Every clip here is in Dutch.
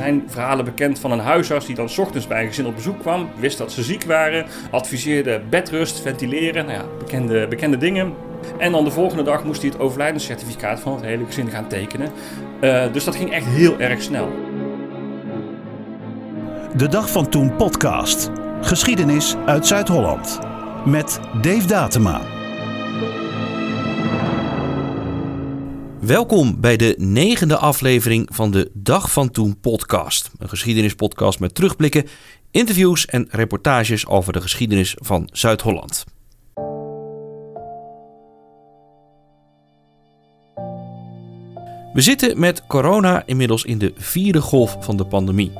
zijn verhalen bekend van een huisarts die dan ochtends bij een gezin op bezoek kwam, wist dat ze ziek waren, adviseerde bedrust, ventileren, nou ja, bekende, bekende dingen. En dan de volgende dag moest hij het overlijdenscertificaat van het hele gezin gaan tekenen. Uh, dus dat ging echt heel erg snel. De Dag van Toen podcast. Geschiedenis uit Zuid-Holland. Met Dave Datema. Welkom bij de negende aflevering van de Dag van Toen podcast. Een geschiedenispodcast met terugblikken, interviews en reportages over de geschiedenis van Zuid-Holland. We zitten met corona inmiddels in de vierde golf van de pandemie.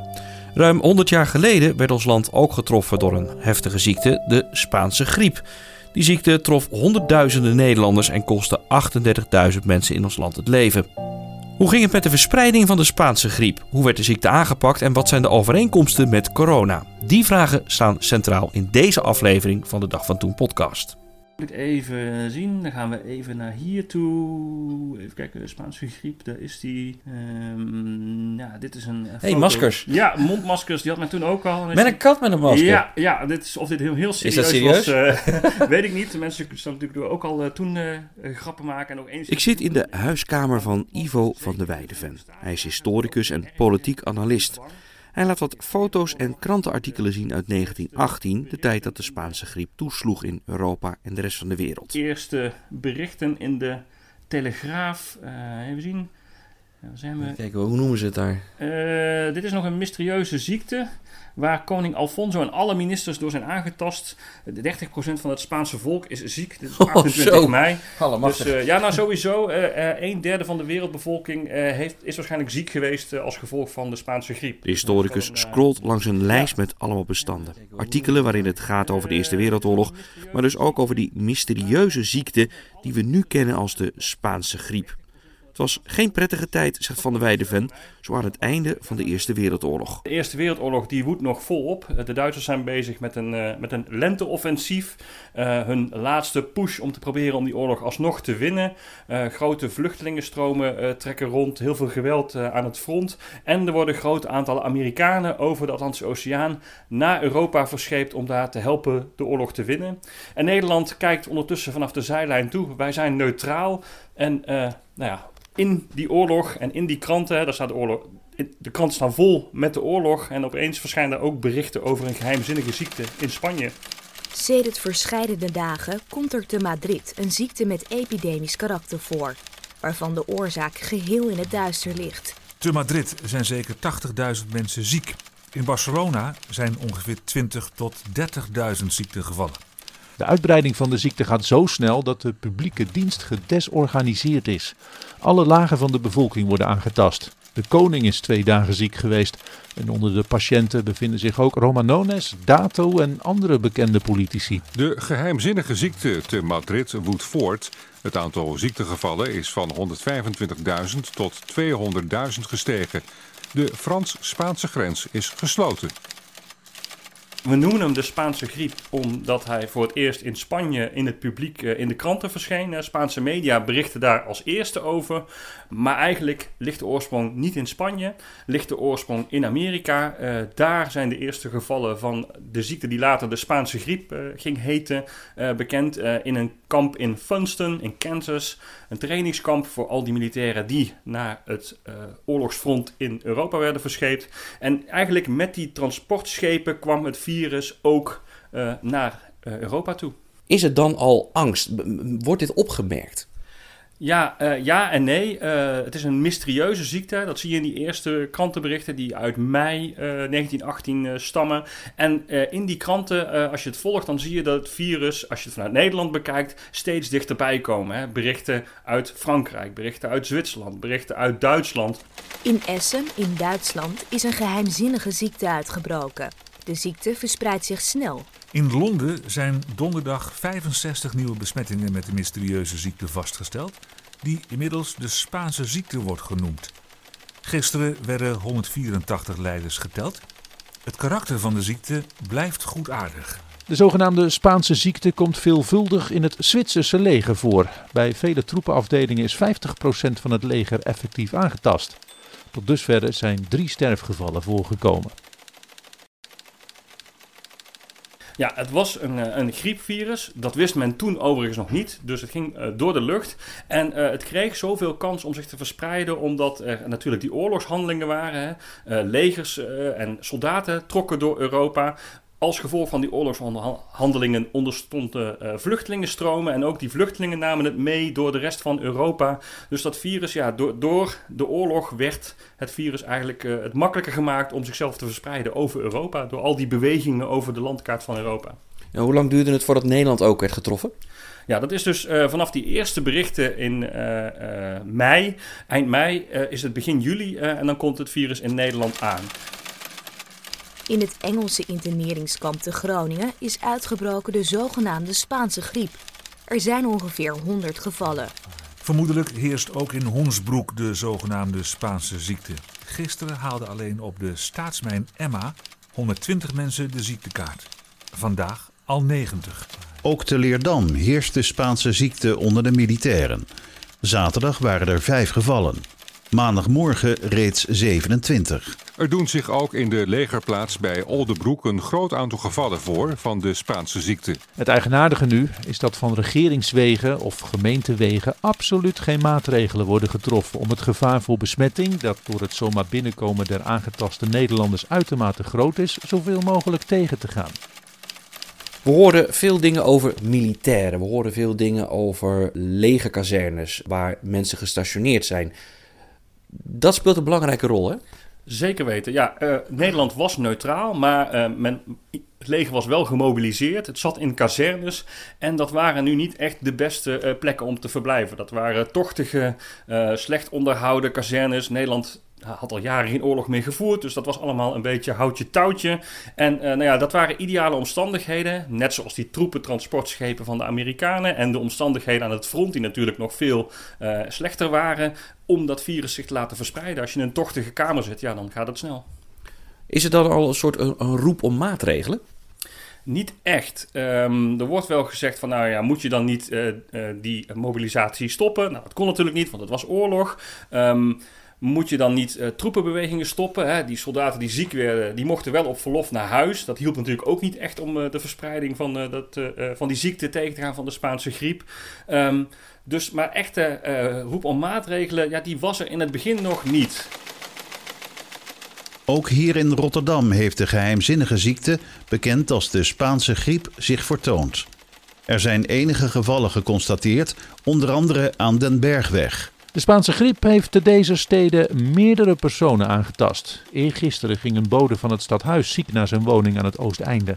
Ruim 100 jaar geleden werd ons land ook getroffen door een heftige ziekte, de Spaanse griep. Die ziekte trof honderdduizenden Nederlanders en kostte 38.000 mensen in ons land het leven. Hoe ging het met de verspreiding van de Spaanse griep? Hoe werd de ziekte aangepakt en wat zijn de overeenkomsten met corona? Die vragen staan centraal in deze aflevering van de Dag van Toen podcast even zien. Dan gaan we even naar hier toe. Even kijken, de Spaanse griep, daar is die. Um, ja, dit is een. Hé, hey, maskers. Ja, mondmaskers, die had men toen ook al. Met een kat met een masker? Ja, ja dit is, of dit heel, heel serieus, is dat serieus? was. Uh, weet ik niet. De mensen staan natuurlijk ook al uh, toen uh, grappen maken. En ook eens ik zit in de huiskamer van Ivo van de Weideven. Hij is historicus en politiek analist. Hij laat wat foto's en krantenartikelen zien uit 1918, de tijd dat de Spaanse griep toesloeg in Europa en de rest van de wereld. Eerste berichten in de Telegraaf, uh, even zien. Zijn we... Kijken, hoe noemen ze het daar? Uh, dit is nog een mysterieuze ziekte waar koning Alfonso en alle ministers door zijn aangetast. 30% van het Spaanse volk is ziek. Dit is 28 oh, mei. Dus uh, ja, nou sowieso. Uh, uh, een derde van de wereldbevolking heeft, is waarschijnlijk ziek geweest als gevolg van de Spaanse griep. De historicus scrolt langs een lijst met allemaal bestanden. Artikelen waarin het gaat over de Eerste Wereldoorlog, maar dus ook over die mysterieuze ziekte die we nu kennen als de Spaanse griep. Was geen prettige tijd, zegt Van der Weideven, zo aan het einde van de Eerste Wereldoorlog. De Eerste Wereldoorlog die woedt nog volop. De Duitsers zijn bezig met een, uh, met een lenteoffensief. Uh, hun laatste push om te proberen om die oorlog alsnog te winnen. Uh, grote vluchtelingenstromen trekken rond, heel veel geweld aan het front. En er worden grote aantallen Amerikanen over de Atlantische Oceaan naar Europa verscheept om daar te helpen de oorlog te winnen. En Nederland kijkt ondertussen vanaf de zijlijn toe. Wij zijn neutraal. En nou ja, in die oorlog en in die kranten, daar staat de oorlog. De kranten staan vol met de oorlog en opeens verschijnen er ook berichten over een geheimzinnige ziekte in Spanje. Sedert verscheidene dagen komt er te Madrid een ziekte met epidemisch karakter voor, waarvan de oorzaak geheel in het duister ligt. Te Madrid zijn zeker 80.000 mensen ziek. In Barcelona zijn ongeveer 20 tot 30.000 ziektegevallen. De uitbreiding van de ziekte gaat zo snel dat de publieke dienst gedesorganiseerd is. Alle lagen van de bevolking worden aangetast. De koning is twee dagen ziek geweest. En onder de patiënten bevinden zich ook Romanones, Dato en andere bekende politici. De geheimzinnige ziekte te Madrid woedt voort. Het aantal ziektegevallen is van 125.000 tot 200.000 gestegen. De Frans-Spaanse grens is gesloten. We noemen hem de Spaanse griep omdat hij voor het eerst in Spanje in het publiek eh, in de kranten verscheen. Spaanse media berichten daar als eerste over. Maar eigenlijk ligt de oorsprong niet in Spanje, ligt de oorsprong in Amerika. Uh, daar zijn de eerste gevallen van de ziekte die later de Spaanse griep ging heten bekend. in een kamp in Funston in Kansas. Een trainingskamp voor al die militairen die naar het oorlogsfront in Europa werden verscheept. En eigenlijk met die transportschepen kwam het ook naar Europa toe. Is het dan al angst? Wordt dit opgemerkt? Ja, uh, ja en nee. Uh, het is een mysterieuze ziekte. Dat zie je in die eerste krantenberichten die uit mei uh, 1918 stammen. En in die kranten, als je het volgt, dan zie je dat het virus, als je het vanuit Nederland bekijkt, steeds dichterbij komen. Hè. Berichten uit Frankrijk, berichten uit Zwitserland, berichten uit Duitsland. In Essen, in Duitsland, is een geheimzinnige ziekte uitgebroken. De ziekte verspreidt zich snel. In Londen zijn donderdag 65 nieuwe besmettingen met de mysterieuze ziekte vastgesteld, die inmiddels de Spaanse ziekte wordt genoemd. Gisteren werden 184 leiders geteld. Het karakter van de ziekte blijft goedaardig. De zogenaamde Spaanse ziekte komt veelvuldig in het Zwitserse leger voor. Bij vele troepenafdelingen is 50% van het leger effectief aangetast. Tot dusver zijn drie sterfgevallen voorgekomen. Ja, het was een, eh, een griepvirus. Dat wist men toen overigens nog niet. Dus het ging uh, door de lucht. En uh, het kreeg zoveel kans om zich te verspreiden, omdat er natuurlijk die oorlogshandelingen waren. Hè. legers en soldaten trokken door Europa als gevolg van die oorlogshandelingen onderstonden uh, vluchtelingenstromen. En ook die vluchtelingen namen het mee door de rest van Europa. Dus dat virus, ja, door, door de oorlog werd het virus eigenlijk uh, het makkelijker gemaakt om zichzelf te verspreiden over Europa. Door al die bewegingen over de landkaart van Europa. En hoe lang duurde het voordat Nederland ook werd getroffen? Ja, dat is dus uh, vanaf die eerste berichten in uh, uh, mei, eind mei, is het begin juli en dan komt het virus in Nederland aan. In het Engelse interneringskamp te Groningen is uitgebroken de zogenaamde Spaanse griep. Er zijn ongeveer 100 gevallen. Vermoedelijk heerst ook in Honsbroek de zogenaamde Spaanse ziekte. Gisteren haalden alleen op de staatsmijn Emma 120 mensen de ziektekaart. Vandaag al 90. Ook te Leerdam heerst de Spaanse ziekte onder de militairen. Zaterdag waren er vijf gevallen. Maandagmorgen reeds 27. Er doen zich ook in de legerplaats bij Oldebroek een groot aantal gevallen voor van de Spaanse ziekte. Het eigenaardige nu is dat van regeringswegen of gemeentewegen absoluut geen maatregelen worden getroffen om het gevaar voor besmetting, dat door het zomaar binnenkomen der aangetaste Nederlanders uitermate groot is, zoveel mogelijk tegen te gaan. We horen veel dingen over militairen. We horen veel dingen over legerkazernes waar mensen gestationeerd zijn. Dat speelt een belangrijke rol, hè? Zeker weten. Ja, uh, Nederland was neutraal, maar uh, men, het leger was wel gemobiliseerd. Het zat in kazernes en dat waren nu niet echt de beste uh, plekken om te verblijven. Dat waren tochtige, slecht onderhouden kazernes. Nederland had al jaren geen oorlog meer gevoerd, dus dat was allemaal een beetje houtje touwtje. En uh, nou ja, dat waren ideale omstandigheden, net zoals die troepentransportschepen van de Amerikanen en de omstandigheden aan het front, die natuurlijk nog veel uh, slechter waren, om dat virus zich te laten verspreiden. Als je in een tochtige kamer zit, ja, dan gaat het snel. Is het dan al een soort een, een roep om maatregelen? Niet echt. Um, er wordt wel gezegd van, nou ja, moet je dan niet uh, die mobilisatie stoppen? Nou, dat kon natuurlijk niet, want het was oorlog. Um, moet je dan niet uh, troepenbewegingen stoppen. Hè? Die soldaten die ziek werden, die mochten wel op verlof naar huis. Dat hielp natuurlijk ook niet echt om uh, de verspreiding van, uh, dat, van die ziekte tegen te gaan van de Spaanse griep. Um, dus, maar echte roep om maatregelen, ja, die was er in het begin nog niet. Ook hier in Rotterdam heeft de geheimzinnige ziekte, bekend als de Spaanse griep, zich vertoond. Er zijn enige gevallen geconstateerd, onder andere aan den Bergweg. De Spaanse griep heeft te deze steden meerdere personen aangetast. Eergisteren ging een bode van het stadhuis ziek naar zijn woning aan het oosteinde.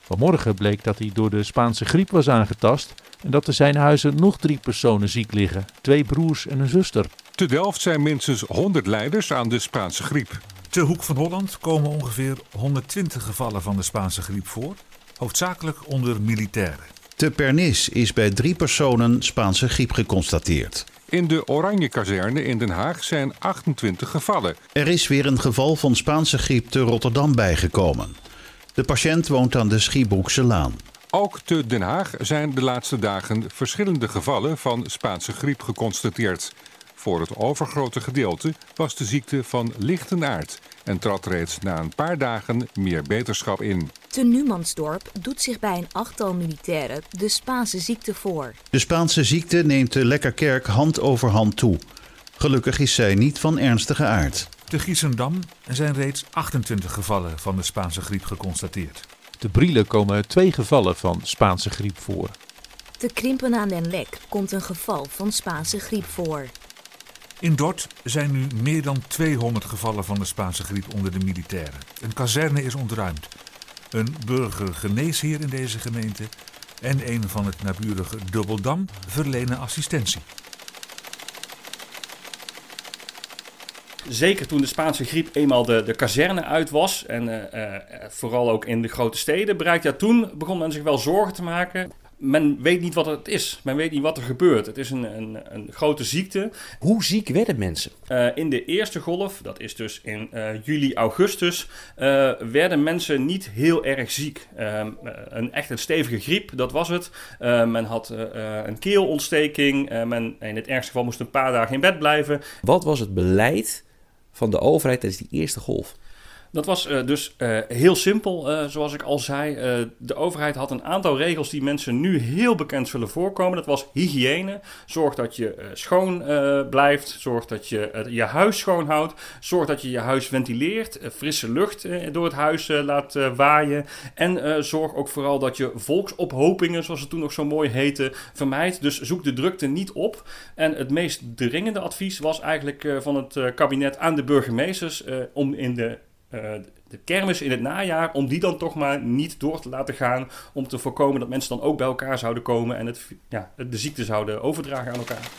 Vanmorgen bleek dat hij door de Spaanse griep was aangetast en dat er zijn huizen nog drie personen ziek liggen: twee broers en een zuster. Te Delft zijn minstens 100 leiders aan de Spaanse griep. Te Hoek van Holland komen ongeveer 120 gevallen van de Spaanse griep voor, hoofdzakelijk onder militairen. Te Pernis is bij drie personen Spaanse griep geconstateerd. In de Oranje kazerne in Den Haag zijn 28 gevallen. Er is weer een geval van Spaanse griep te Rotterdam bijgekomen. De patiënt woont aan de Schiebroekse Laan. Ook te Den Haag zijn de laatste dagen verschillende gevallen van Spaanse griep geconstateerd. Voor het overgrote gedeelte was de ziekte van lichte aard en trad reeds na een paar dagen meer beterschap in. Te Numansdorp doet zich bij een achttal militairen de Spaanse ziekte voor. De Spaanse ziekte neemt te Lekkerkerk hand over hand toe. Gelukkig is zij niet van ernstige aard. Te Giesendam zijn reeds 28 gevallen van de Spaanse griep geconstateerd. Te Brielen komen twee gevallen van Spaanse griep voor. Te Krimpen aan den Lek komt een geval van Spaanse griep voor. In Dort zijn nu meer dan 200 gevallen van de Spaanse griep onder de militairen. Een kazerne is ontruimd. Een burgergeneesheer in deze gemeente en een van het naburige Dubbeldam verlenen assistentie. Zeker toen de Spaanse griep eenmaal de, de kazerne uit was, en uh, uh, vooral ook in de grote steden bereikt, ja, toen begon men zich wel zorgen te maken men weet niet wat het is. Men weet niet wat er gebeurt. Het is een, een, een grote ziekte. Hoe ziek werden mensen? Uh, in de eerste golf, dat is dus in uh, juli, augustus, uh, werden mensen niet heel erg ziek. een echt een stevige griep, dat was het. men had een keelontsteking. men in het ergste geval moest een paar dagen in bed blijven. Wat was het beleid van de overheid tijdens die eerste golf? Dat was uh, dus uh, heel simpel, uh, zoals ik al zei. de overheid had een aantal regels die mensen nu heel bekend zullen voorkomen. Dat was hygiëne. Zorg dat je schoon blijft. Zorg dat je je huis schoon houdt. Zorg dat je je huis ventileert. frisse lucht door het huis laat waaien. En zorg ook vooral dat je volksophopingen, zoals het toen nog zo mooi heette, vermijdt. Dus zoek de drukte niet op. En het meest dringende advies was eigenlijk van het kabinet aan de burgemeesters om in de de kermis in het najaar, om die dan toch maar niet door te laten gaan. Om te voorkomen dat mensen dan ook bij elkaar zouden komen en het, ja, de ziekte zouden overdragen aan elkaar.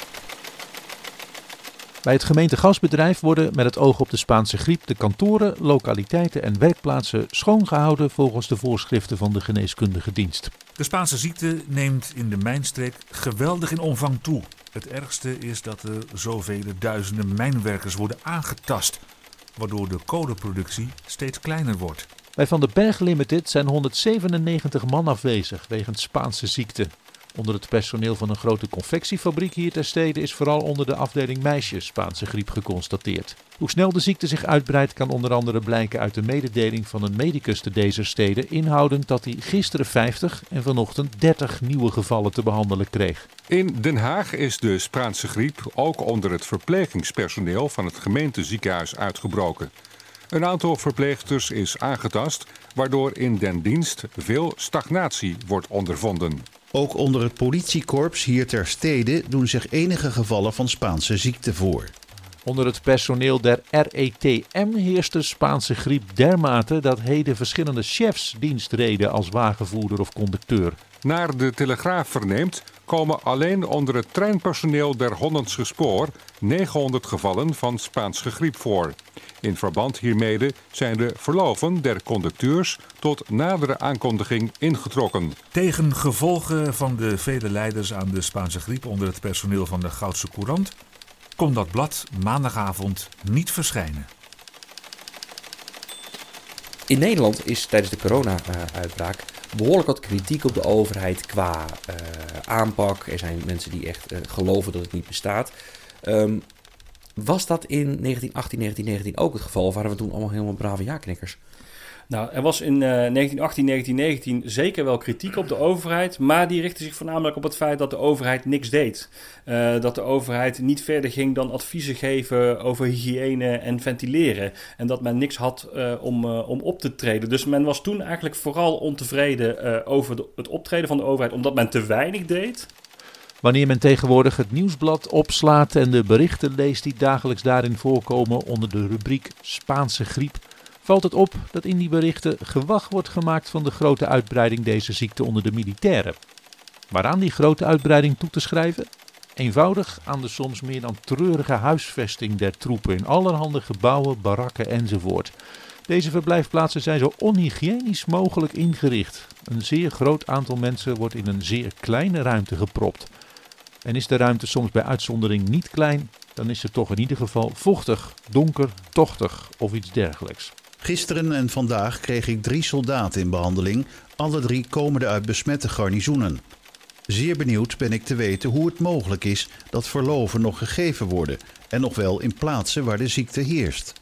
Bij het gemeentegasbedrijf worden met het oog op de Spaanse griep de kantoren, lokaliteiten en werkplaatsen schoongehouden volgens de voorschriften van de geneeskundige dienst. De Spaanse ziekte neemt in de mijnstreek geweldig in omvang toe. Het ergste is dat er zoveel duizenden mijnwerkers worden aangetast waardoor de kolenproductie steeds kleiner wordt. Bij Van den Berg Limited zijn 197 man afwezig wegens Spaanse ziekte. Onder het personeel van een grote confectiefabriek hier ter stede is vooral onder de afdeling meisjes Spaanse griep geconstateerd. Hoe snel de ziekte zich uitbreidt kan onder andere blijken uit de mededeling van een medicus te deze steden, inhoudend dat hij gisteren 50 en vanochtend 30 nieuwe gevallen te behandelen kreeg. In Den Haag is de Spaanse griep ook onder het verplegingspersoneel van het gemeenteziekenhuis uitgebroken. Een aantal verpleegsters is aangetast, waardoor in den dienst veel stagnatie wordt ondervonden. Ook onder het politiekorps hier ter stede doen zich enige gevallen van Spaanse ziekte voor. Onder het personeel der RETM heerst de Spaanse griep dermate dat heden verschillende chefs dienst reden als wagenvoerder of conducteur. Naar de Telegraaf verneemt komen alleen onder het treinpersoneel der Hollandse Spoor 900 gevallen van Spaanse griep voor. In verband hiermee zijn de verloven der conducteurs tot nadere aankondiging ingetrokken. Tegen gevolgen van de vele leiders aan de Spaanse griep onder het personeel van de Goudse Courant kon dat blad maandagavond niet verschijnen. In Nederland is tijdens de corona-uitbraak behoorlijk wat kritiek op de overheid qua uh, aanpak. Er zijn mensen die echt uh, geloven dat het niet bestaat. Um, was dat in 1918, 1919 ook het geval? Waren we toen allemaal helemaal brave ja-knikkers? Nou, er was in uh, 1918, 1919 zeker wel kritiek op de overheid, maar die richtte zich voornamelijk op het feit dat de overheid niks deed. Uh, dat de overheid niet verder ging dan adviezen geven over hygiëne en ventileren. En dat men niks had uh, om, om op te treden. Dus men was toen eigenlijk vooral ontevreden over het optreden van de overheid, omdat men te weinig deed. Wanneer men tegenwoordig het nieuwsblad opslaat en de berichten leest die dagelijks daarin voorkomen onder de rubriek Spaanse griep, valt het op dat in die berichten gewacht wordt gemaakt van de grote uitbreiding deze ziekte onder de militairen. Waaraan die grote uitbreiding toe te schrijven? Eenvoudig aan de soms meer dan treurige huisvesting der troepen in allerhande gebouwen, barakken enzovoort. Deze verblijfplaatsen zijn zo onhygiënisch mogelijk ingericht. Een zeer groot aantal mensen wordt in een zeer kleine ruimte gepropt. En is de ruimte soms bij uitzondering niet klein, dan is ze toch in ieder geval vochtig, donker, tochtig of iets dergelijks. Gisteren en vandaag kreeg ik drie soldaten in behandeling, alle drie komende uit besmette garnizoenen. Zeer benieuwd ben ik te weten hoe het mogelijk is dat verloven nog gegeven worden en nog wel in plaatsen waar de ziekte heerst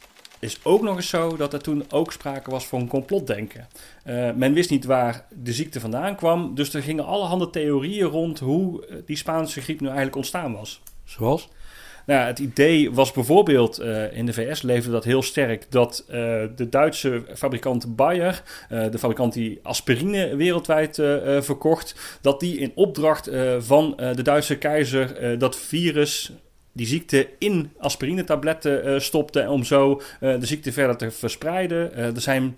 is ook nog eens zo dat er toen ook sprake was van complotdenken. Uh, men wist niet waar de ziekte vandaan kwam, dus er gingen allerhande theorieën rond hoe eh, die Spaanse griep nu eigenlijk ontstaan was. Zoals? Nou, het idee was bijvoorbeeld, uh, in de VS leefde dat heel sterk, dat uh, de Duitse fabrikant Bayer, uh, de fabrikant die aspirine wereldwijd verkocht, dat die in opdracht van de Duitse keizer dat virus die ziekte in aspirinetabletten uh, stopte om zo de ziekte verder te verspreiden. Er zijn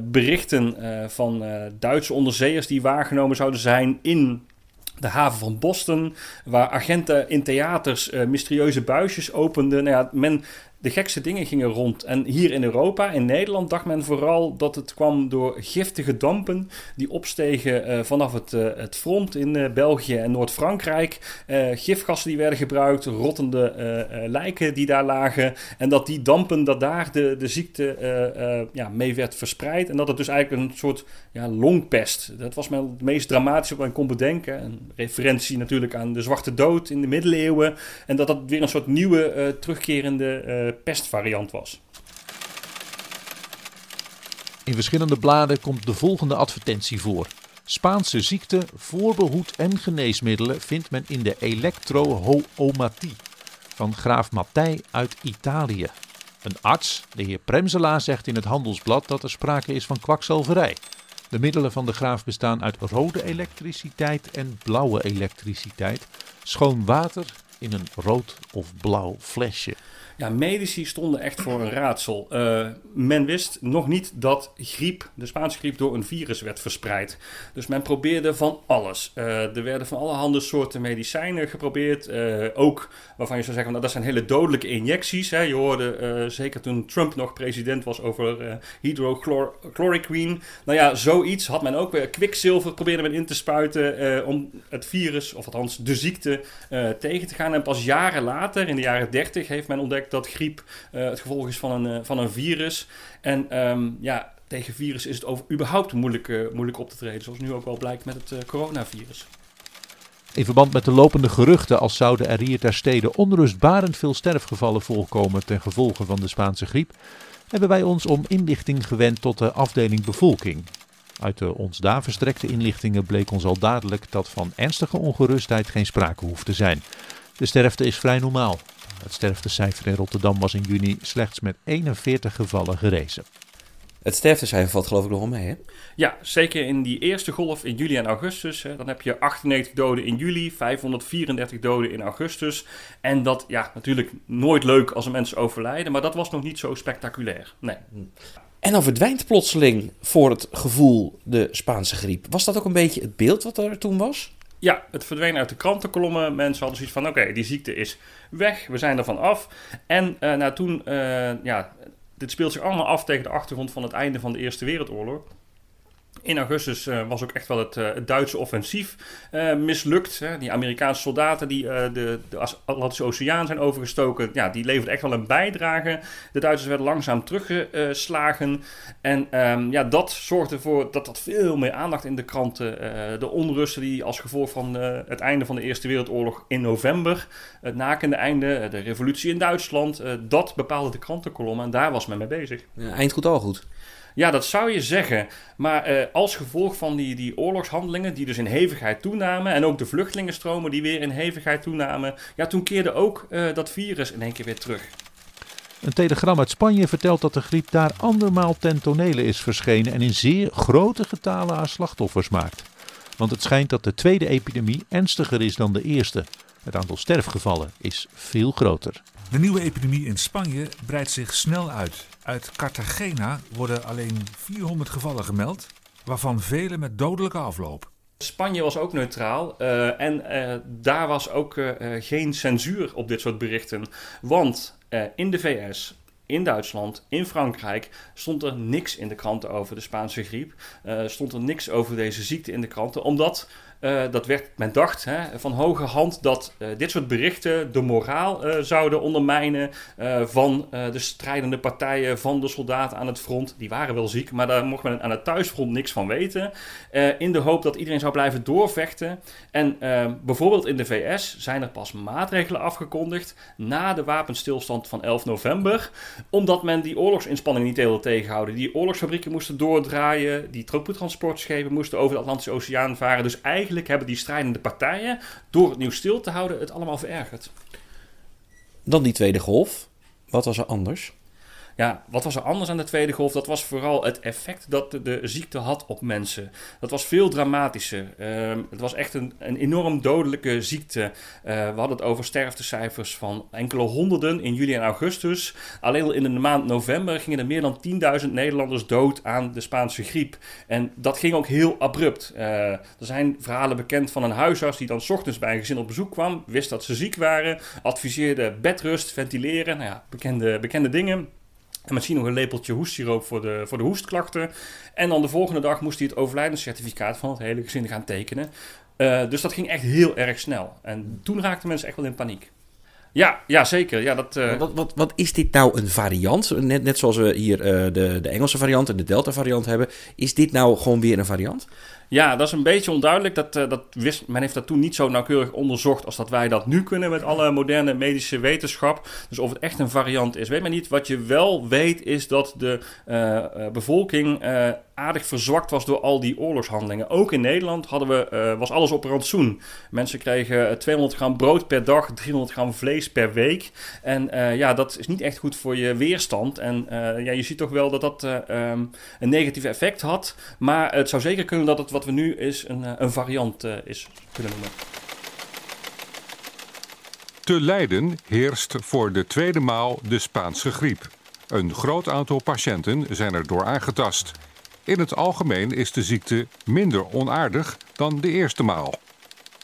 berichten van Duitse onderzeeërs die waargenomen zouden zijn in de haven van Boston, waar agenten in theaters mysterieuze buisjes openden. Nou ja, men de gekste dingen gingen rond. En hier in Europa, in Nederland, dacht men vooral dat het kwam door giftige dampen die opstegen uh, vanaf het, uh, het front in uh, België en Noord-Frankrijk. gifgassen die werden gebruikt, rottende lijken die daar lagen. En dat die dampen, dat daar de, de ziekte ja, mee werd verspreid. En dat het dus eigenlijk een soort ja, longpest. Dat was men het meest dramatische wat men kon bedenken. Een referentie natuurlijk aan de Zwarte Dood in de middeleeuwen. En dat dat weer een soort nieuwe terugkerende pestvariant was. In verschillende bladen komt de volgende advertentie voor. Spaanse ziekte, voorbehoed en geneesmiddelen vindt men in de elektrohoomatie van graaf Mattei uit Italië. Een arts, de heer Premsela, zegt in het Handelsblad dat er sprake is van kwakzalverij. De middelen van de graaf bestaan uit rode elektriciteit en blauwe elektriciteit. Schoon water in een rood of blauw flesje. Ja, medici stonden echt voor een raadsel. Uh, men wist nog niet dat griep, de Spaanse griep, door een virus werd verspreid. Dus men probeerde van alles. Uh, er werden van allerhande soorten medicijnen geprobeerd. Uh, ook waarvan je zou zeggen, nou, dat zijn hele dodelijke injecties. Hè. Je hoorde zeker toen Trump nog president was over hydrochloroquine. Nou ja, zoiets had men ook weer. Kwikzilver probeerde men in te spuiten om het virus, of althans de ziekte, tegen te gaan. En pas jaren later, in de jaren 30, heeft men ontdekt dat griep uh, het gevolg is van een, uh, van een virus. En um, ja, tegen virus is het over, überhaupt moeilijk, uh, moeilijk op te treden. Zoals nu ook wel blijkt met het coronavirus. In verband met de lopende geruchten als zouden er hier ter stede onrustbarend veel sterfgevallen voorkomen ten gevolge van de Spaanse griep, hebben wij ons om inlichting gewend tot de afdeling bevolking. Uit de ons daar verstrekte inlichtingen bleek ons al dadelijk dat van ernstige ongerustheid geen sprake hoeft te zijn. De sterfte is vrij normaal. Het sterftecijfer in Rotterdam was in juni slechts met 41 gevallen gerezen. Het sterftecijfer valt geloof ik nog wel mee, hè? Ja, zeker in die eerste golf in juli en augustus. Hè, dan heb je 98 doden in juli, 534 doden in augustus. En dat, ja, natuurlijk nooit leuk als er mensen overlijden. Maar dat was nog niet zo spectaculair, nee. En dan verdwijnt plotseling voor het gevoel de Spaanse griep. Was dat ook een beetje het beeld wat er toen was? Ja, het verdween uit de krantenkolommen. Mensen hadden zoiets van: oké, die ziekte is weg, we zijn ervan af. En uh, nou, toen, uh, ja, dit speelt zich allemaal af tegen de achtergrond van het einde van de Eerste Wereldoorlog. In augustus uh, was ook echt wel het, uh, het Duitse offensief uh, mislukt. Hè. Die Amerikaanse soldaten die de, de, Atlantische Oceaan zijn overgestoken, ja, die leverden echt wel een bijdrage. De Duitsers werden langzaam teruggeslagen. En um, ja, dat zorgde ervoor dat dat veel meer aandacht in de kranten. de onrusten die als gevolg van het einde van de Eerste Wereldoorlog in november, het nakende einde, de revolutie in Duitsland, dat bepaalde de krantenkolom en daar was men mee bezig. Ja, eind goed al goed. Ja, dat zou je zeggen. Maar uh, als gevolg van die, die oorlogshandelingen, die dus in hevigheid toenamen, en ook de vluchtelingenstromen die weer in hevigheid toenamen, ja, toen keerde ook uh, dat virus in één keer weer terug. Een telegram uit Spanje vertelt dat de griep daar andermaal ten tonele is verschenen en in zeer grote getalen haar slachtoffers maakt. Want het schijnt dat de tweede epidemie ernstiger is dan de eerste. Het aantal sterfgevallen is veel groter. De nieuwe epidemie in Spanje breidt zich snel uit. Uit Cartagena worden alleen 400 gevallen gemeld, waarvan vele met dodelijke afloop. Spanje was ook neutraal uh, en uh, daar was ook uh, geen censuur op dit soort berichten. Want in de VS, in Duitsland, in Frankrijk stond er niks in de kranten over de Spaanse griep. stond er niks over deze ziekte in de kranten, omdat uh, dat werd, men dacht hè, van hoge hand dat uh, dit soort berichten de moraal uh, zouden ondermijnen van de strijdende partijen, van de soldaten aan het front. Die waren wel ziek, maar daar mocht men aan het thuisfront niks van weten. in de hoop dat iedereen zou blijven doorvechten. En bijvoorbeeld in de VS zijn er pas maatregelen afgekondigd na de wapenstilstand van 11 november, omdat men die oorlogsinspanning niet wilde tegenhouden. Die oorlogsfabrieken moesten doordraaien, die troepentransportschepen moesten over de Atlantische Oceaan varen. Dus eigenlijk eigenlijk hebben die strijdende partijen, door het nieuws stil te houden, het allemaal verergerd. Dan die tweede golf. Wat was er anders? Ja, wat was er anders aan de tweede golf? Dat was vooral het effect dat de, ziekte had op mensen. Dat was veel dramatischer. Uh, het was echt een, een enorm dodelijke ziekte. Uh, we hadden het over sterftecijfers van enkele honderden in juli en augustus. Alleen al in de maand november gingen er meer dan 10.000 Nederlanders dood aan de Spaanse griep. En dat ging ook heel abrupt. Uh, er zijn verhalen bekend van een huisarts die dan ochtends bij een gezin op bezoek kwam, wist dat ze ziek waren, adviseerde bedrust, ventileren, nou ja, bekende, bekende dingen. En misschien nog een lepeltje hoestsiroop voor de, voor de hoestklachten. En dan de volgende dag moest hij het overlijdenscertificaat van het hele gezin gaan tekenen. Uh, dus dat ging echt heel erg snel. En toen raakten mensen echt wel in paniek. Ja, ja zeker. Ja, dat, uh... wat, wat, wat is dit nou een variant? Net, net zoals we hier uh, de, de Engelse variant en de Delta variant hebben. Is dit nou gewoon weer een variant? Ja, dat is een beetje onduidelijk. Dat, uh, dat wist, men heeft dat toen niet zo nauwkeurig onderzocht als dat wij dat nu kunnen met alle moderne medische wetenschap. Dus of het echt een variant is, weet men niet. Wat je wel weet is dat de uh, bevolking aardig verzwakt was door al die oorlogshandelingen. Ook in Nederland hadden we, was alles op rantsoen. Mensen kregen 200 gram brood per dag, 300 gram vlees per week. En ja, dat is niet echt goed voor je weerstand. En ja, je ziet toch wel dat dat um, een negatief effect had. Maar het zou zeker kunnen dat het we nu is een, eh, een variant uh, is kunnen noemen. Te Leiden heerst voor de tweede maal de Spaanse griep. Een groot aantal patiënten zijn er door aangetast. In het algemeen is de ziekte minder onaardig dan de eerste maal.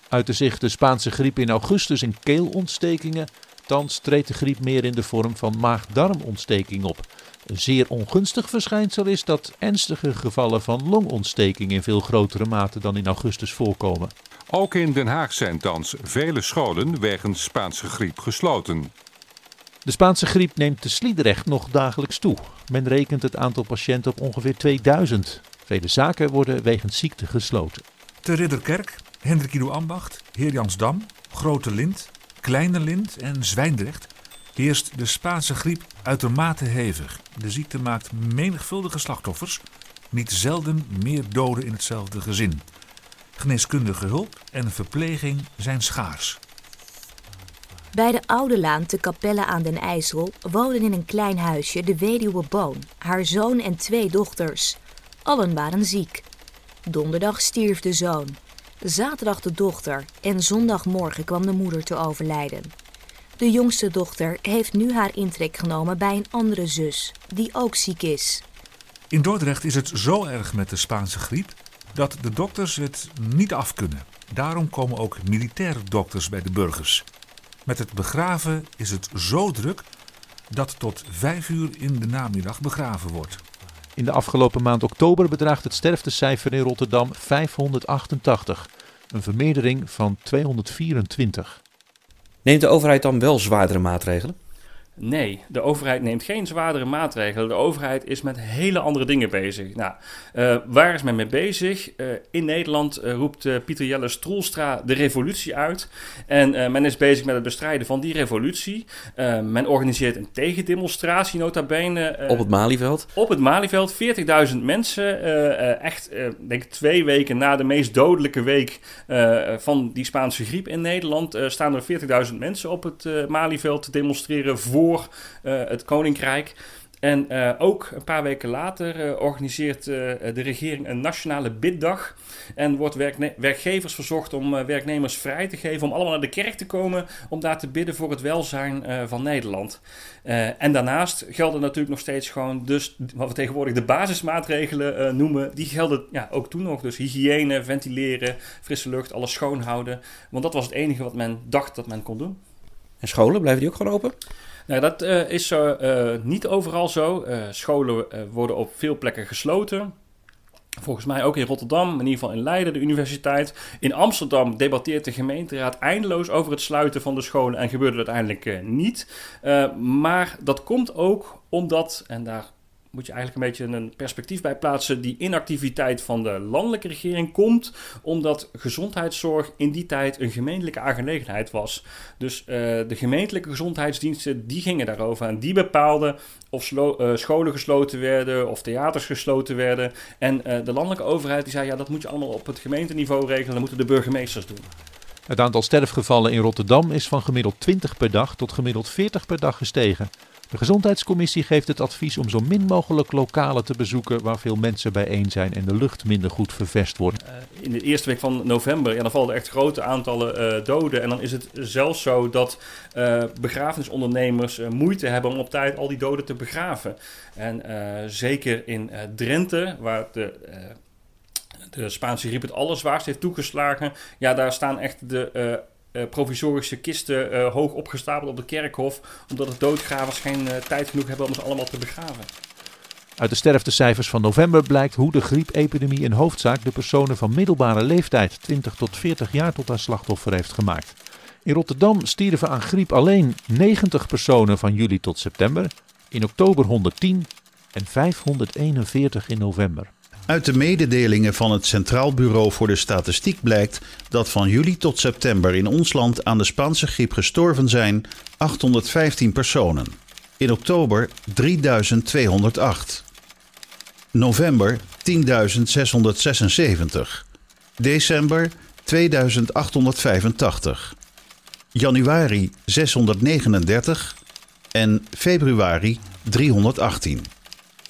Uit de zich de Spaanse griep in augustus in keelontstekingen. Thans treedt de griep meer in de vorm van maag-darmontsteking op. Een zeer ongunstig verschijnsel is dat ernstige gevallen van longontsteking in veel grotere mate dan in augustus voorkomen. Ook in Den Haag zijn thans vele scholen wegens Spaanse griep gesloten. De Spaanse griep neemt te Sliedrecht nog dagelijks toe. Men rekent het aantal patiënten op ongeveer 2000. Vele zaken worden wegens ziekte gesloten. Te Ridderkerk, Hendrik Ido Ambacht, Heer Jansdam, Grote Lind, Kleine Lind en Zwijndrecht heerst de Spaanse griep uitermate hevig. De ziekte maakt menigvuldige slachtoffers, niet zelden meer doden in hetzelfde gezin. Geneeskundige hulp en verpleging zijn schaars. Bij de Oude Laan te Capelle aan den IJssel woonden in een klein huisje de weduwe Boon, haar zoon en twee dochters. Allen waren ziek. Donderdag stierf de zoon, zaterdag de dochter en zondagmorgen kwam de moeder te overlijden. De jongste dochter heeft nu haar intrek genomen bij een andere zus, die ook ziek is. In Dordrecht is het zo erg met de Spaanse griep dat de dokters het niet af kunnen. Daarom komen ook militaire dokters bij de burgers. Met het begraven is het zo druk dat tot vijf uur in de namiddag begraven wordt. In de afgelopen maand oktober bedraagt het sterftecijfer in Rotterdam 588, een vermeerdering van 224. Neemt de overheid dan wel zwaardere maatregelen? Nee, de overheid neemt geen zwaardere maatregelen. De overheid is met hele andere dingen bezig. Nou, uh, waar is men mee bezig? Uh, in Nederland uh, roept Pieter Jelle Stroelstra de revolutie uit. En men is bezig met het bestrijden van die revolutie. men organiseert een tegendemonstratie, nota bene. op het Malieveld? Op het Malieveld. 40.000 mensen. echt, denk ik, twee weken na de meest dodelijke week van die Spaanse griep in Nederland... staan er 40.000 mensen op het Malieveld te demonstreren voor voor eh, het Koninkrijk. En uh, ook een paar weken later uh, organiseert de regering een nationale biddag. En wordt werkgevers verzocht om werknemers vrij te geven om allemaal naar de kerk te komen om daar te bidden voor het welzijn van Nederland. en daarnaast gelden natuurlijk nog steeds gewoon dus wat we tegenwoordig de basismaatregelen noemen. Die gelden ja, ook toen nog. Dus hygiëne, ventileren, frisse lucht, alles schoonhouden. Want dat was het enige wat men dacht dat men kon doen. En scholen, blijven die ook gewoon open? Nou, dat uh, is uh, niet overal zo. Uh, scholen worden op veel plekken gesloten. Volgens mij ook in Rotterdam, in ieder geval in Leiden, de universiteit. In Amsterdam debatteert de gemeenteraad eindeloos over het sluiten van de scholen en gebeurde het uiteindelijk niet. maar dat komt ook omdat, en daar moet je eigenlijk een beetje een perspectief bij plaatsen. Die inactiviteit van de landelijke regering komt omdat gezondheidszorg in die tijd een gemeentelijke aangelegenheid was. Dus uh, de gemeentelijke gezondheidsdiensten die gingen daarover en die bepaalden of uh, scholen gesloten werden of theaters gesloten werden. En uh, de landelijke overheid die zei ja dat moet je allemaal op het gemeenteniveau regelen, dat moeten de burgemeesters doen. Het aantal sterfgevallen in Rotterdam is van gemiddeld 20 per dag tot gemiddeld 40 per dag gestegen. De Gezondheidscommissie geeft het advies om zo min mogelijk lokalen te bezoeken waar veel mensen bijeen zijn en de lucht minder goed ververst wordt. Uh, in de eerste week van november, ja, dan vallen er echt grote aantallen uh, doden. En dan is het zelfs zo dat uh, begrafenisondernemers moeite hebben om op tijd al die doden te begraven. En zeker in Drenthe, waar de de Spaanse griep het allerzwaarst heeft toegeslagen. Ja, daar staan echt de provisorische kisten uh, hoog opgestapeld op de kerkhof. Omdat de doodgravers geen uh, tijd genoeg hebben om ze allemaal te begraven. Uit de sterftecijfers van november blijkt hoe de griepepidemie in hoofdzaak de personen van middelbare leeftijd, 20 tot 40 jaar, tot haar slachtoffer heeft gemaakt. In Rotterdam stierven aan griep alleen 90 personen van juli tot september, in oktober 110 en 541 in november. Uit de mededelingen van het Centraal Bureau voor de Statistiek blijkt dat van juli tot september in ons land aan de Spaanse griep gestorven zijn 815 personen. In oktober 3208. November 10.676. December 2885. Januari 639 en februari 318.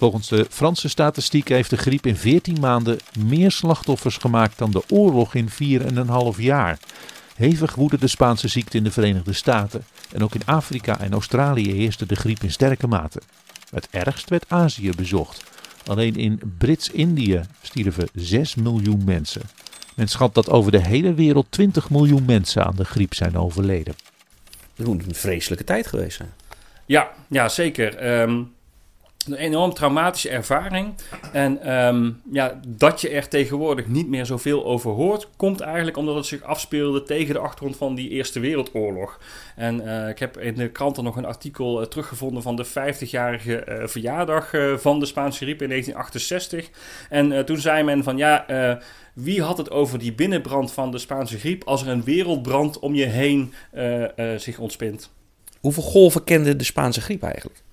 Volgens de Franse statistiek heeft de griep in 14 maanden meer slachtoffers gemaakt dan de oorlog in 4,5 jaar. Hevig woedde de Spaanse ziekte in de Verenigde Staten en ook in Afrika en Australië heerste de griep in sterke mate. Het ergst werd Azië bezocht. Alleen in Brits-Indië stierven 6 miljoen mensen. Men schat dat over de hele wereld 20 miljoen mensen aan de griep zijn overleden. Het moet een vreselijke tijd geweest zijn. Ja, ja zeker. Um, een enorm traumatische ervaring. En ehm, ja, dat je er tegenwoordig niet meer zoveel over hoort, komt eigenlijk omdat het zich afspeelde tegen de achtergrond van die Eerste Wereldoorlog. En uh, ik heb in de kranten nog een artikel uh, teruggevonden van de 50-jarige uh, verjaardag van de Spaanse griep in 1968. En toen zei men van ja, wie had het over die binnenbrand van de Spaanse griep als er een wereldbrand om je heen zich ontspint? Hoeveel golven kende de Spaanse griep eigenlijk?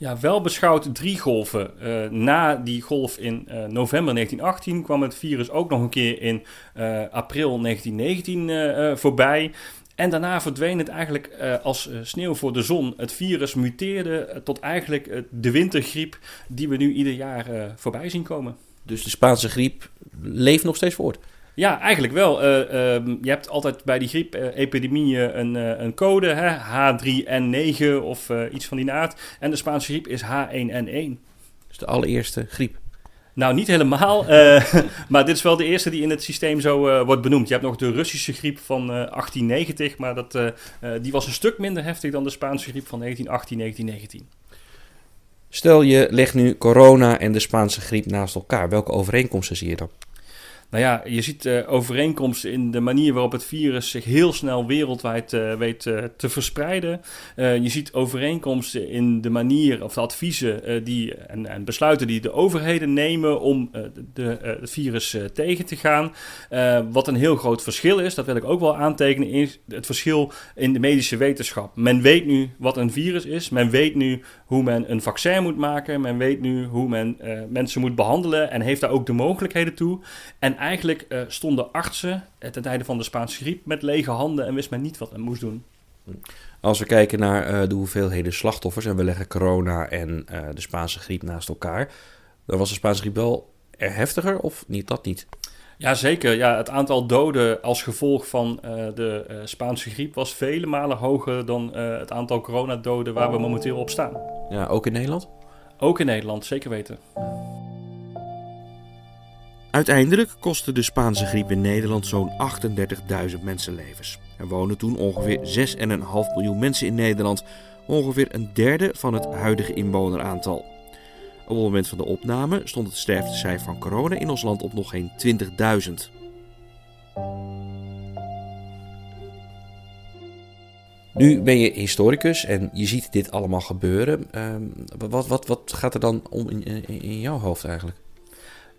Ja, wel beschouwd drie golven. Uh, na die golf in uh, november 1918 kwam het virus ook nog een keer in uh, april 1919 voorbij. En daarna verdween het eigenlijk als sneeuw voor de zon. Het virus muteerde tot eigenlijk de wintergriep die we nu ieder jaar voorbij zien komen. Dus de Spaanse griep leeft nog steeds voort? Ja, eigenlijk wel. Uh, uh, je hebt altijd bij die griepepidemieën een, uh, een code, hè? H3N9 of iets van die aard. En de Spaanse griep is H1N1. Dus de allereerste griep. Nou, niet helemaal, maar dit is wel de eerste die in het systeem zo wordt benoemd. Je hebt nog de Russische griep van 1890, maar dat, die was een stuk minder heftig dan de Spaanse griep van 1918, 1919. Stel je legt nu corona en de Spaanse griep naast elkaar. Welke overeenkomsten zie je dan? Nou ja, je ziet uh, overeenkomsten in de manier waarop het virus zich heel snel wereldwijd uh, weet uh, te verspreiden. je ziet overeenkomsten in de manier of de adviezen die, en, en, besluiten die de overheden nemen om de, het virus tegen te gaan. wat een heel groot verschil is, dat wil ik ook wel aantekenen, is het verschil in de medische wetenschap. Men weet nu wat een virus is, men weet nu hoe men een vaccin moet maken, men weet nu hoe men mensen moet behandelen en heeft daar ook de mogelijkheden toe. En eigenlijk uh, stonden artsen ten tijde van de Spaanse griep met lege handen en wist men niet wat men moest doen. Als we kijken naar uh, de hoeveelheden slachtoffers en we leggen corona en uh, de Spaanse griep naast elkaar, dan was de Spaanse griep wel er heftiger of niet dat niet? Ja, zeker. Ja, het aantal doden als gevolg van de Spaanse griep was vele malen hoger dan het aantal coronadoden waar we momenteel op staan. Ja, ook in Nederland? Ook in Nederland, zeker weten. Uiteindelijk kostte de Spaanse griep in Nederland zo'n 38.000 mensenlevens. Er woonden toen ongeveer 6,5 miljoen mensen in Nederland, ongeveer een derde van het huidige inwoneraantal. Op het moment van de opname stond het sterftecijfer van corona in ons land op nog geen 20.000. Nu ben je historicus en je ziet dit allemaal gebeuren. Uh, wat, wat, wat gaat er dan om in, in jouw hoofd eigenlijk?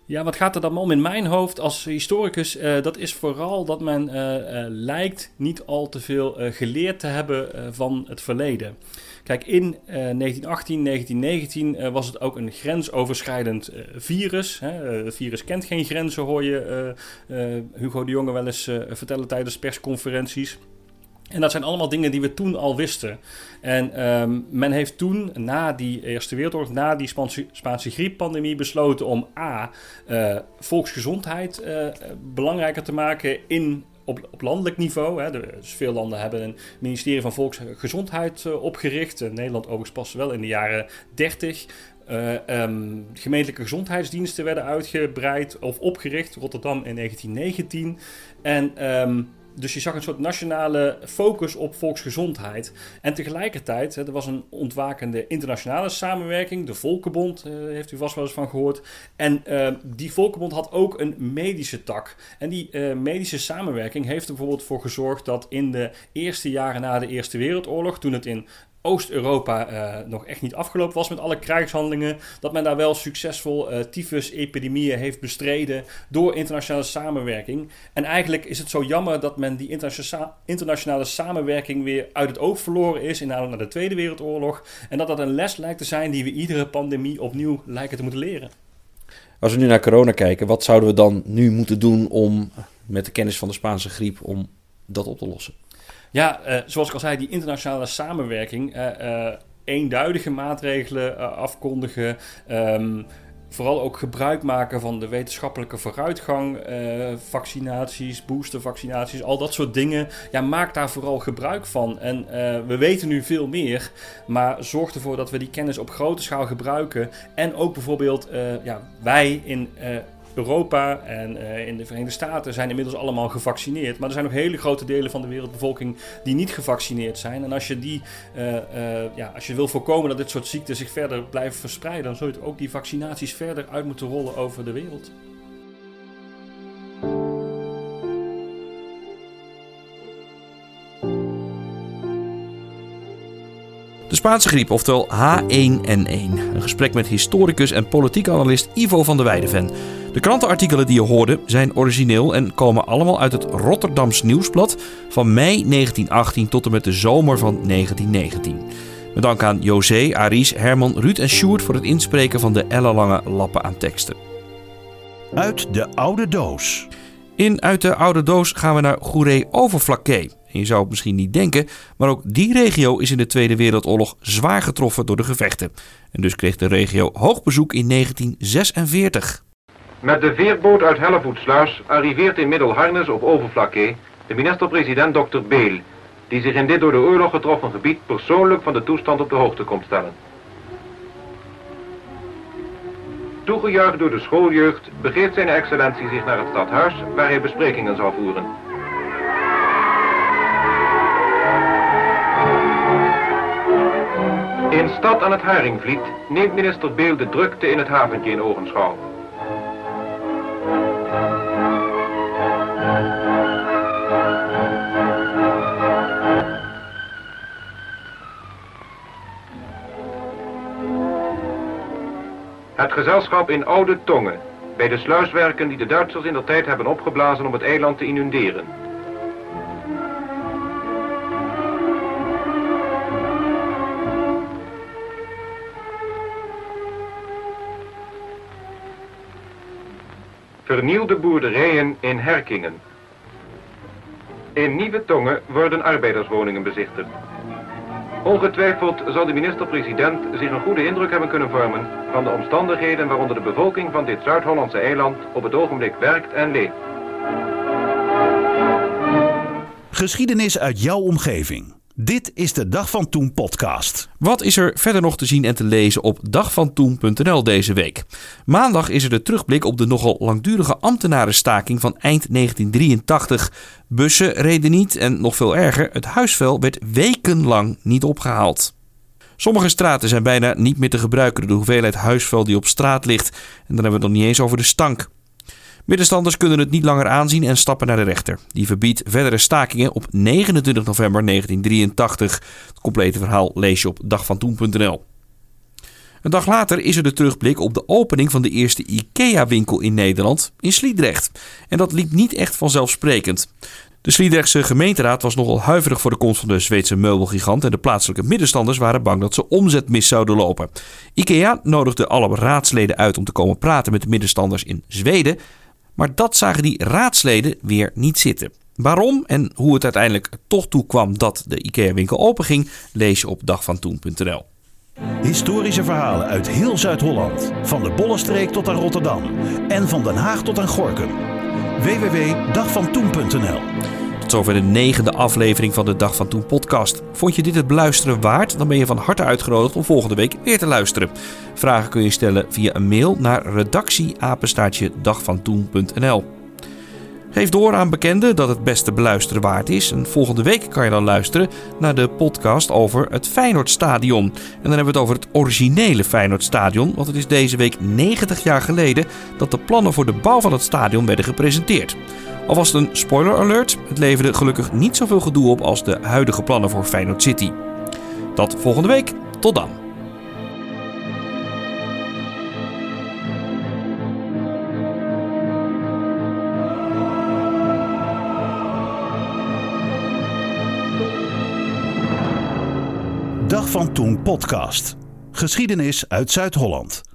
Ja, wat gaat er dan om in mijn hoofd als historicus? Uh, dat is vooral dat men uh, uh, lijkt niet al te veel geleerd te hebben van het verleden. Kijk, in 1918, 1919 was het ook een grensoverschrijdend virus. Hè. het virus kent geen grenzen, hoor je Hugo de Jonge wel eens vertellen tijdens persconferenties. En dat zijn allemaal dingen die we toen al wisten. En um, men heeft toen, na die Eerste Wereldoorlog, na die Spaanse, grieppandemie, besloten om A. Uh, volksgezondheid uh, belangrijker te maken in op, op, landelijk niveau. Hè. Dus veel landen hebben een ministerie van Volksgezondheid uh, opgericht. Nederland overigens pas wel in de jaren 30. Uh, um, gemeentelijke gezondheidsdiensten werden uitgebreid of opgericht. Rotterdam in 1919. En um, dus je zag een soort nationale focus op volksgezondheid. En tegelijkertijd, er was een ontwakende internationale samenwerking. De Volkenbond, uh, heeft u vast wel eens van gehoord. En uh, die Volkenbond had ook een medische tak. En die uh, medische samenwerking heeft er bijvoorbeeld voor gezorgd dat in de eerste jaren na de Eerste Wereldoorlog, toen het in Oost-Europa uh, nog echt niet afgelopen was met alle krijgshandelingen. Dat men daar wel succesvol uh, tyfus-epidemieën heeft bestreden door internationale samenwerking. En eigenlijk is het zo jammer dat men die interna internationale samenwerking weer uit het oog verloren is in naar de Tweede Wereldoorlog. En dat dat een les lijkt te zijn die we iedere pandemie opnieuw lijken te moeten leren. Als we nu naar corona kijken, wat zouden we dan nu moeten doen om met de kennis van de Spaanse griep om dat op te lossen? Ja, uh, zoals ik al zei, die internationale samenwerking. Uh, uh, eenduidige maatregelen afkondigen. Um, vooral ook gebruik maken van de wetenschappelijke vooruitgang. vaccinaties, boostervaccinaties, al dat soort dingen. Ja, maak daar vooral gebruik van. En we weten nu veel meer. Maar zorg ervoor dat we die kennis op grote schaal gebruiken. En ook bijvoorbeeld ja, wij in Europa en uh, in de Verenigde Staten zijn inmiddels allemaal gevaccineerd. Maar er zijn nog hele grote delen van de wereldbevolking die niet gevaccineerd zijn. En als je, die, uh, uh, ja, als je wil voorkomen dat dit soort ziekten zich verder blijven verspreiden, dan zul je ook die vaccinaties verder uit moeten rollen over de wereld. De Spaanse griep, oftewel H1N1. Een gesprek met historicus en politiek analist Ivo van der Weideven. De krantenartikelen die je hoorde zijn origineel en komen allemaal uit het Rotterdams Nieuwsblad van mei 1918 tot en met de zomer van 1919. Met dank aan José, Aries, Herman, Ruud en Sjoerd voor het inspreken van de ellenlange lappen aan teksten. Uit de oude doos. In Uit de oude doos gaan we naar Goeree-Overflakkee. Je zou het misschien niet denken, maar ook die regio is in de Tweede Wereldoorlog zwaar getroffen door de gevechten. En dus kreeg de regio hoog bezoek in 1946. Met de veerboot uit Hellevoetsluis arriveert in Middelharnis op Overflakkee de minister-president Dr. Beel, die zich in dit door de oorlog getroffen gebied persoonlijk van de toestand op de hoogte komt stellen. Toegejuicht door de schooljeugd begeeft zijn excellentie zich naar het stadhuis waar hij besprekingen zal voeren. In stad aan het Haringvliet neemt minister Beel de drukte in het haventje in ogenschouw. Het gezelschap in Oude Tongen, bij de sluiswerken die de Duitsers in de tijd hebben opgeblazen om het eiland te inunderen. Vernieuwde boerderijen in Herkingen. In Nieuwe Tongen worden arbeiderswoningen bezichtigd. Ongetwijfeld zal de minister-president zich een goede indruk hebben kunnen vormen van de omstandigheden waaronder de bevolking van dit Zuid-Hollandse eiland op het ogenblik werkt en leeft. Geschiedenis uit jouw omgeving. Dit is de Dag van Toen podcast. Wat is er verder nog te zien en te lezen op dagvantoen.nl deze week? Maandag is er de terugblik op de nogal langdurige ambtenarenstaking van eind 1983. Bussen reden niet en nog veel erger, het huisvuil werd wekenlang niet opgehaald. Sommige straten zijn bijna niet meer te gebruiken door de hoeveelheid huisvuil die op straat ligt. En dan hebben we het nog niet eens over de stank. Middenstanders kunnen het niet langer aanzien en stappen naar de rechter. Die verbiedt verdere stakingen op 29 november 1983. Het complete verhaal lees je op dagvantoen.nl. Een dag later is er de terugblik op de opening van de eerste IKEA-winkel in Nederland in Sliedrecht. En dat liep niet echt vanzelfsprekend. De Sliedrechtse gemeenteraad was nogal huiverig voor de komst van de Zweedse meubelgigant en de plaatselijke middenstanders waren bang dat ze omzet mis zouden lopen. IKEA nodigde alle raadsleden uit om te komen praten met de middenstanders in Zweden, maar dat zagen die raadsleden weer niet zitten. Waarom en hoe het uiteindelijk toch toe kwam dat de IKEA-winkel openging, lees je op dagvantoen.nl. Historische verhalen uit heel Zuid-Holland. Van de Bollenstreek tot aan Rotterdam. En van Den Haag tot aan Gorkum. www.dagvantoen.nl Tot zover de negende aflevering van de Dag van Toen podcast. Vond je dit het beluisteren waard? Dan ben je van harte uitgenodigd om volgende week weer te luisteren. Vragen kun je stellen via een mail naar redactieapenstaartje dagvantoen.nl. Geef door aan bekenden dat het beste beluisteren waard is. En volgende week kan je dan luisteren naar de podcast over het Feyenoordstadion. En dan hebben we het over het originele Feyenoordstadion. Want het is deze week 90 jaar geleden dat de plannen voor de bouw van het stadion werden gepresenteerd. Alvast een spoiler alert: het leverde gelukkig niet zoveel gedoe op als de huidige plannen voor Feyenoord City. Dat volgende week. Tot dan. Dag van Toen podcast. Geschiedenis uit Zuid-Holland.